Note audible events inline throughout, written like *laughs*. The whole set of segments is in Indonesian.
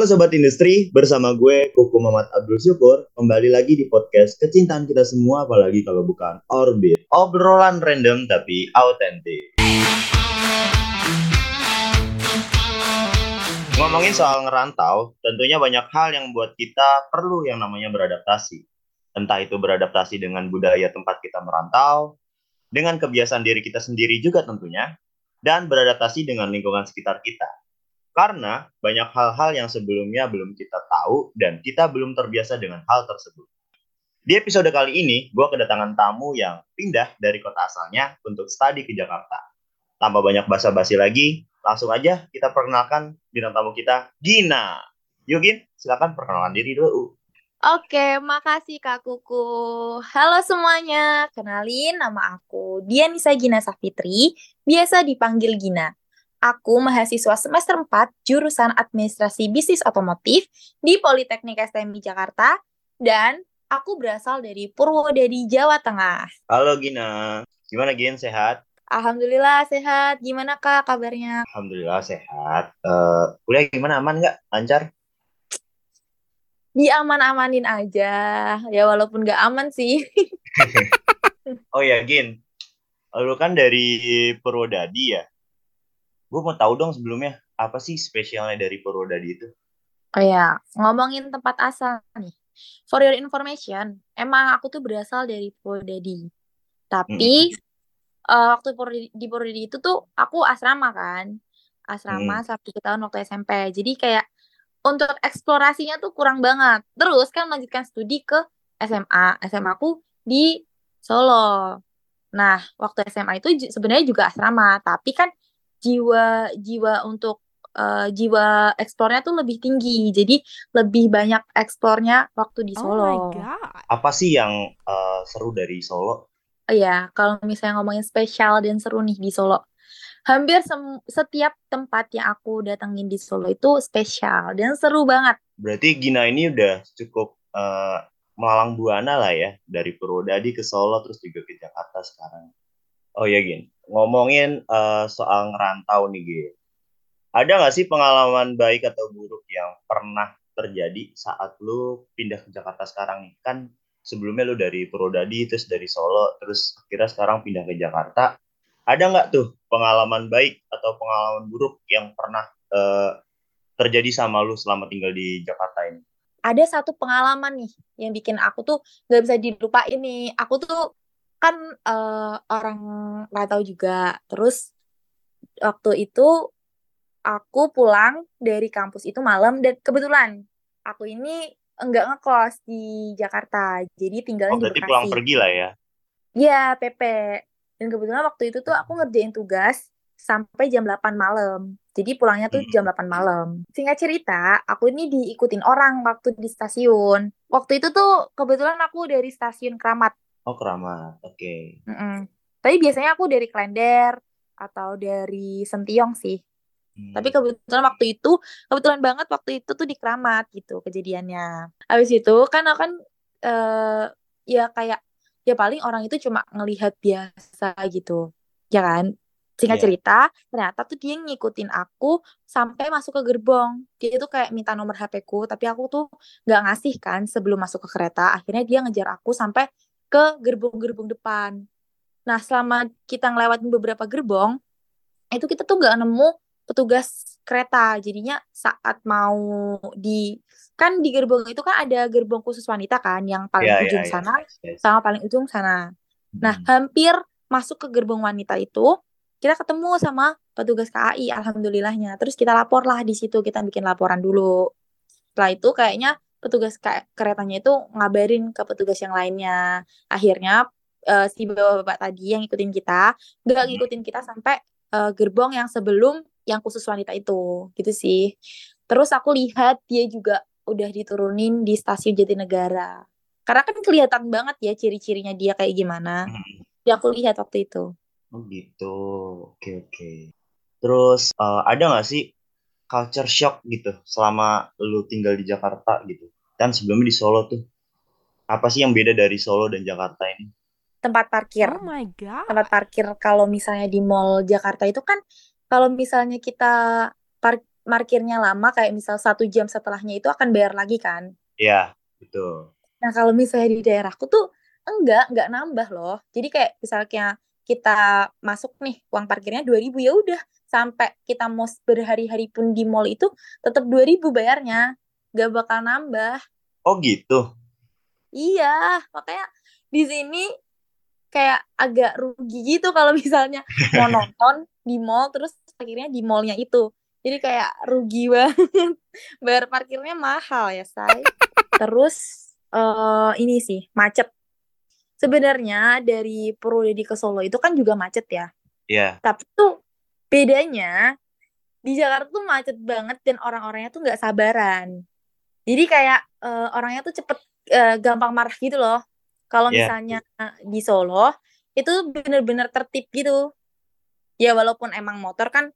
Halo Sobat Industri, bersama gue Kuku Muhammad Abdul Syukur Kembali lagi di podcast kecintaan kita semua Apalagi kalau bukan Orbit. Obrolan random tapi autentik. Ngomongin soal ngerantau, tentunya banyak hal yang buat kita perlu yang namanya beradaptasi. Entah itu beradaptasi dengan budaya tempat kita merantau Dengan kebiasaan diri kita sendiri juga tentunya Dan beradaptasi dengan lingkungan sekitar kita karena banyak hal-hal yang sebelumnya belum kita tahu dan kita belum terbiasa dengan hal tersebut. Di episode kali ini, gue kedatangan tamu yang pindah dari kota asalnya untuk studi ke Jakarta. Tanpa banyak basa-basi lagi, langsung aja kita perkenalkan bintang tamu kita, Gina. Yuk Gin, silakan perkenalkan diri dulu. Oke, makasih Kak Kuku. Halo semuanya, kenalin nama aku Dianisa Gina Safitri, biasa dipanggil Gina. Aku mahasiswa semester 4 jurusan Administrasi Bisnis Otomotif di Politeknik STMI Jakarta dan aku berasal dari Purwodadi, Jawa Tengah. Halo Gina, gimana Gin, sehat? Alhamdulillah sehat. Gimana Kak kabarnya? Alhamdulillah sehat. Uh, kuliah gimana, aman nggak? Lancar? Diaman-amanin aja. Ya walaupun nggak aman sih. *laughs* oh ya Gin, lu kan dari Purwodadi ya? Gue mau tahu dong sebelumnya apa sih spesialnya dari Purwodadi itu? Oh ya, ngomongin tempat asal nih. For your information, emang aku tuh berasal dari Purwodadi. Tapi mm -hmm. uh, waktu di Purwodadi itu tuh aku asrama kan, asrama mm. satu tahun waktu SMP. Jadi kayak untuk eksplorasinya tuh kurang banget. Terus kan melanjutkan studi ke SMA. SMA aku di Solo. Nah, waktu SMA itu sebenarnya juga asrama, tapi kan jiwa jiwa untuk uh, jiwa eksplornya tuh lebih tinggi. Jadi lebih banyak eksplornya waktu di oh Solo. Oh my God. Apa sih yang uh, seru dari Solo? Iya, kalau misalnya ngomongin spesial dan seru nih di Solo. Hampir setiap tempat yang aku datengin di Solo itu spesial dan seru banget. Berarti Gina ini udah cukup uh, melalang buana lah ya dari Purwodadi ke Solo terus juga ke Jakarta sekarang. Oh ya Gin, ngomongin uh, soal ngerantau nih Gin. Ada nggak sih pengalaman baik atau buruk yang pernah terjadi saat lu pindah ke Jakarta sekarang nih? Kan sebelumnya lu dari Purwodadi, terus dari Solo, terus akhirnya sekarang pindah ke Jakarta. Ada nggak tuh pengalaman baik atau pengalaman buruk yang pernah uh, terjadi sama lu selama tinggal di Jakarta ini? Ada satu pengalaman nih yang bikin aku tuh nggak bisa dilupain nih. Aku tuh kan uh, orang nggak tahu juga terus waktu itu aku pulang dari kampus itu malam dan kebetulan aku ini enggak ngekos di Jakarta jadi tinggalnya oh, di Bekasi. pulang pergi lah ya Iya PP dan kebetulan waktu itu tuh aku ngerjain tugas sampai jam 8 malam jadi pulangnya tuh jam 8 malam. Singkat cerita, aku ini diikutin orang waktu di stasiun. Waktu itu tuh kebetulan aku dari stasiun Kramat. Oh, Keramat. Oke. Okay. Mm -mm. Tapi biasanya aku dari Klender atau dari Sentiong sih. Hmm. Tapi kebetulan waktu itu, kebetulan banget waktu itu tuh di Keramat gitu kejadiannya. Habis itu kan aku kan uh, ya kayak ya paling orang itu cuma ngelihat biasa gitu. Ya kan? Singkat yeah. cerita, ternyata tuh dia ngikutin aku sampai masuk ke gerbong. Dia tuh kayak minta nomor HP ku, tapi aku tuh nggak ngasih kan sebelum masuk ke kereta. Akhirnya dia ngejar aku sampai ke gerbong-gerbong depan. Nah, selama kita ngelewatin beberapa gerbong, itu kita tuh nggak nemu petugas kereta. Jadinya saat mau di kan di gerbong itu kan ada gerbong khusus wanita kan yang paling yeah, ujung yeah, sana yes, yes. sama paling ujung sana. Nah, hmm. hampir masuk ke gerbong wanita itu kita ketemu sama petugas KAI alhamdulillahnya. Terus kita lapor lah di situ, kita bikin laporan dulu. Setelah itu kayaknya petugas keretanya itu ngabarin ke petugas yang lainnya. Akhirnya uh, si bapak-bapak tadi yang ngikutin kita nggak hmm. ngikutin kita sampai uh, gerbong yang sebelum yang khusus wanita itu, gitu sih. Terus aku lihat dia juga udah diturunin di stasiun Jatinegara. Karena kan kelihatan banget ya ciri-cirinya dia kayak gimana. Hmm. Yang aku lihat waktu itu. Oh gitu, oke oke. Terus uh, ada nggak sih culture shock gitu selama lu tinggal di Jakarta gitu. Dan sebelumnya di Solo tuh apa sih yang beda dari Solo dan Jakarta ini? Tempat parkir. Oh my god. Tempat parkir kalau misalnya di mall Jakarta itu kan kalau misalnya kita park markirnya lama kayak misal satu jam setelahnya itu akan bayar lagi kan? Iya, betul. nah kalau misalnya di daerahku tuh enggak enggak nambah loh. Jadi kayak misalnya kita masuk nih uang parkirnya 2000 ya udah. Sampai kita mau berhari-hari pun di mall itu tetap 2000 bayarnya. Gak bakal nambah. Oh gitu. iya makanya di sini kayak agak rugi gitu *laughs* kalau misalnya mau nonton di mall terus akhirnya di mallnya itu. Jadi kayak rugi *laughs* banget. Bayar parkirnya mahal ya say. Terus eh ini sih macet sebenarnya dari Purwodadi ke Solo itu kan juga macet ya. Iya. tapi tuh bedanya di Jakarta tuh macet banget dan orang-orangnya tuh nggak sabaran. Jadi kayak eh, orangnya tuh cepet eh, gampang marah gitu loh. Kalau Iya. misalnya di Solo itu bener-bener tertib gitu. Ya walaupun emang motor kan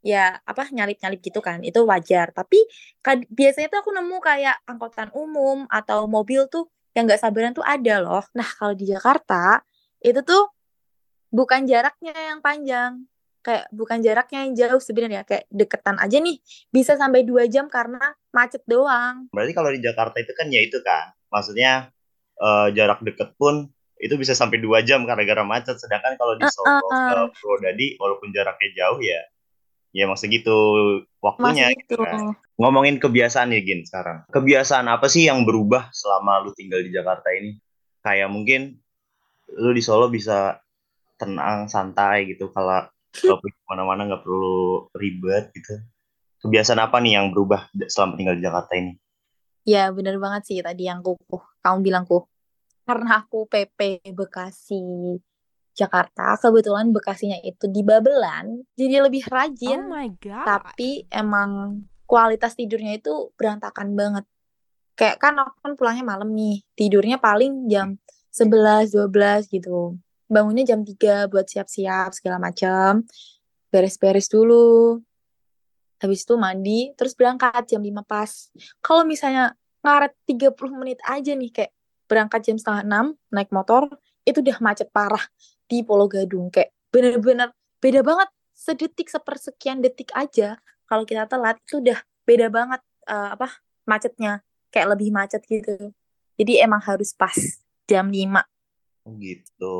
ya apa nyalip-nyalip gitu kan itu wajar. Tapi kad- biasanya tuh aku nemu kayak angkutan umum atau mobil tuh yang nggak sabaran tuh ada loh. Nah kalau di Jakarta itu tuh bukan jaraknya yang panjang. Kayak bukan jaraknya yang jauh sebenarnya. Kayak deketan aja nih bisa sampai dua jam karena macet doang. Berarti kalau di Jakarta itu kan ya itu kan, maksudnya eh, jarak deket pun itu bisa sampai dua jam gara-gara macet. Sedangkan kalau di Solo Uh-uh. ke Purwodadi, walaupun jaraknya jauh ya, ya maksud gitu waktunya. masih gitu itu kan. Ngomongin kebiasaan nih Gin sekarang. Kebiasaan apa sih yang berubah selama lu tinggal di Jakarta ini? Kayak mungkin lu di Solo bisa tenang, santai gitu. Kalau kalau pergi ke mana-mana nggak perlu ribet gitu. Kebiasaan apa nih yang berubah selama tinggal di Jakarta ini? Ya, bener banget sih tadi yang kukuh. Kamu bilang kuh. Karena aku PP Bekasi Jakarta, kebetulan Bekasinya itu di Babelan, jadi lebih Oh rajin. my god. Tapi emang kualitas tidurnya itu berantakan banget. Kayak kan aku kan pulangnya malam nih, tidurnya paling jam 11, 12 gitu. Bangunnya jam 3 buat siap-siap segala macam. Beres-beres dulu. Habis itu mandi, terus berangkat jam 5 pas. Kalau misalnya ngaret 30 menit aja nih kayak berangkat jam setengah 6 naik motor itu udah macet parah di Pulau Gadung. Kayak bener-bener beda banget. Sedetik sepersekian detik aja. Kalau kita telat itu udah beda banget eh, apa macetnya. Kayak lebih macet gitu. Jadi emang harus pas jam 5 Oh gitu.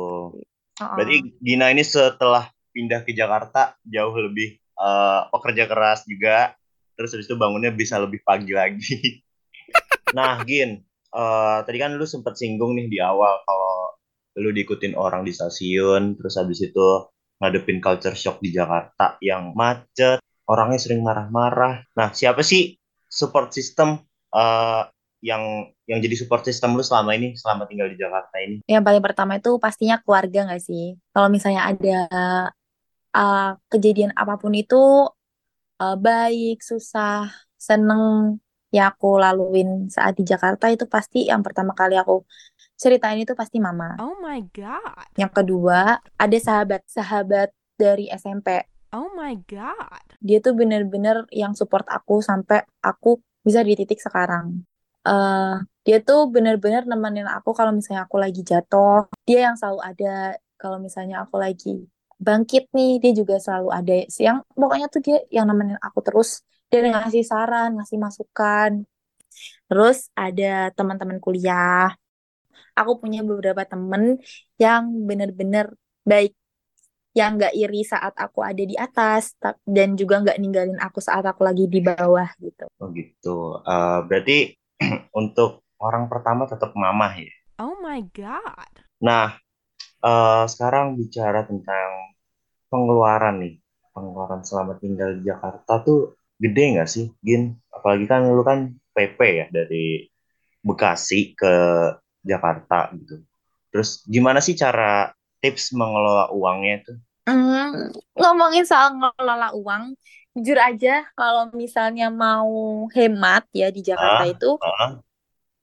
Berarti Gina ini setelah pindah ke Jakarta jauh lebih eh, pekerja keras juga. Terus habis itu bangunnya bisa lebih pagi lagi. *laughs* nah, Gin, eh, tadi kan lu sempat singgung nih di awal kalau lu diikutin orang di stasiun, terus habis itu ngadepin culture shock di Jakarta yang macet, orangnya sering marah-marah. Nah, siapa sih support system eh, yang yang jadi support system lu selama ini, selama tinggal di Jakarta ini? yang paling pertama itu pastinya keluarga nggak sih kalau misalnya ada uh, kejadian apa pun itu uh, baik susah seneng yang aku laluin saat di Jakarta itu pasti yang pertama kali aku ceritain itu pasti mama Oh my god. yang kedua ada sahabat-sahabat dari SMP Oh my god. dia tuh bener-bener yang support aku sampai aku bisa di titik sekarang. eh dia tuh bener-bener nemenin aku kalau misalnya aku lagi jatuh, dia yang selalu ada. Kalau misalnya aku lagi bangkit nih, dia juga selalu ada. Yang pokoknya tuh dia yang nemenin aku terus. Dia ngasih saran, ngasih masukan. Terus ada teman-teman kuliah. Aku punya beberapa temen yang bener-bener baik yang nggak iri saat aku ada di atas ta- dan juga nggak ninggalin aku saat aku lagi di bawah gitu. Oh gitu. Eh, berarti *clears throat* untuk orang pertama tetap mama ya. Oh my god. Nah, eh, sekarang bicara tentang pengeluaran nih. Pengeluaran selama tinggal di Jakarta tuh gede nggak sih, Gin? Apalagi kan lu kan PP ya dari Bekasi ke Jakarta gitu. Terus gimana sih cara tips mengelola uangnya tuh? Hmm, ngomongin soal ngelola uang, jujur aja kalau misalnya mau hemat ya di Jakarta Ah, itu ah,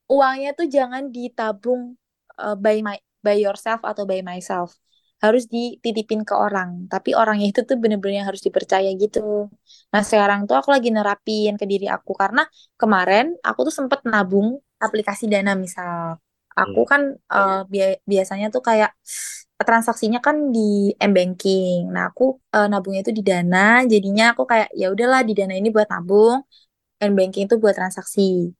uangnya tuh jangan ditabung uh, by my by yourself atau by myself. Harus dititipin ke orang. Tapi orangnya itu tuh bener-bener yang harus dipercaya gitu. Nah, sekarang tuh aku lagi nerapin ke diri aku karena kemarin aku tuh sempet nabung aplikasi Dana misal. Aku hmm, kan uh, bia- biasanya tuh kayak transaksinya kan di m-banking. Nah, aku uh, nabungnya itu di Dana, jadinya aku kayak ya udahlah di Dana ini buat nabung, m-banking itu buat transaksi.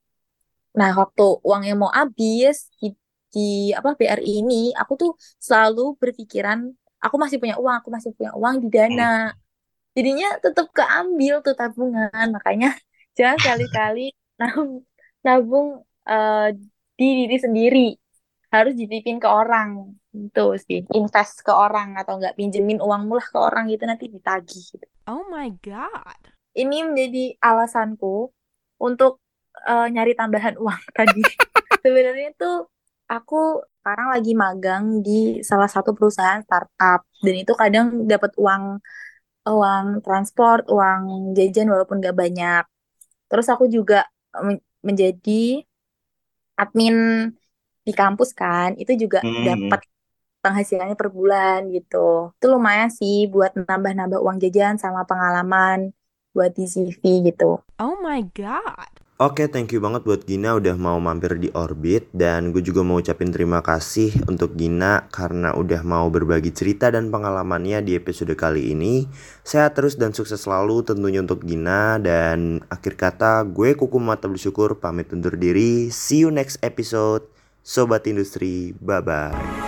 Nah, waktu uangnya mau habis di, apa BRI ini, aku tuh selalu berpikiran aku masih punya uang, aku masih punya uang di Dana. Jadinya tetap keambil tuh tabungan. Makanya *laughs* jangan sekali-kali nabung, nabung uh, di diri sendiri. Harus ditipin ke orang itu sih invest ke orang atau enggak pinjemin uangmu lah ke orang gitu nanti ditagih gitu. Oh my god. Ini menjadi alasanku untuk uh, nyari tambahan uang *laughs* tadi. *laughs* Sebenarnya itu aku sekarang lagi magang di salah satu perusahaan startup dan itu kadang dapat uang uang transport, uang jajan walaupun gak banyak. Terus aku juga menjadi admin di kampus kan, itu juga hmm. dapat penghasilannya per bulan gitu. Itu lumayan sih buat nambah-nambah uang jajan sama pengalaman buat di CV gitu. Oh my god. Oke, okay, thank you banget buat Gina udah mau mampir di Orbit dan gue juga mau ucapin terima kasih untuk Gina karena udah mau berbagi cerita dan pengalamannya di episode kali ini. Sehat terus dan sukses selalu tentunya untuk Gina dan akhir kata gue Kuku Mata Bersyukur pamit undur diri. See you next episode. Sobat Industri, bye-bye.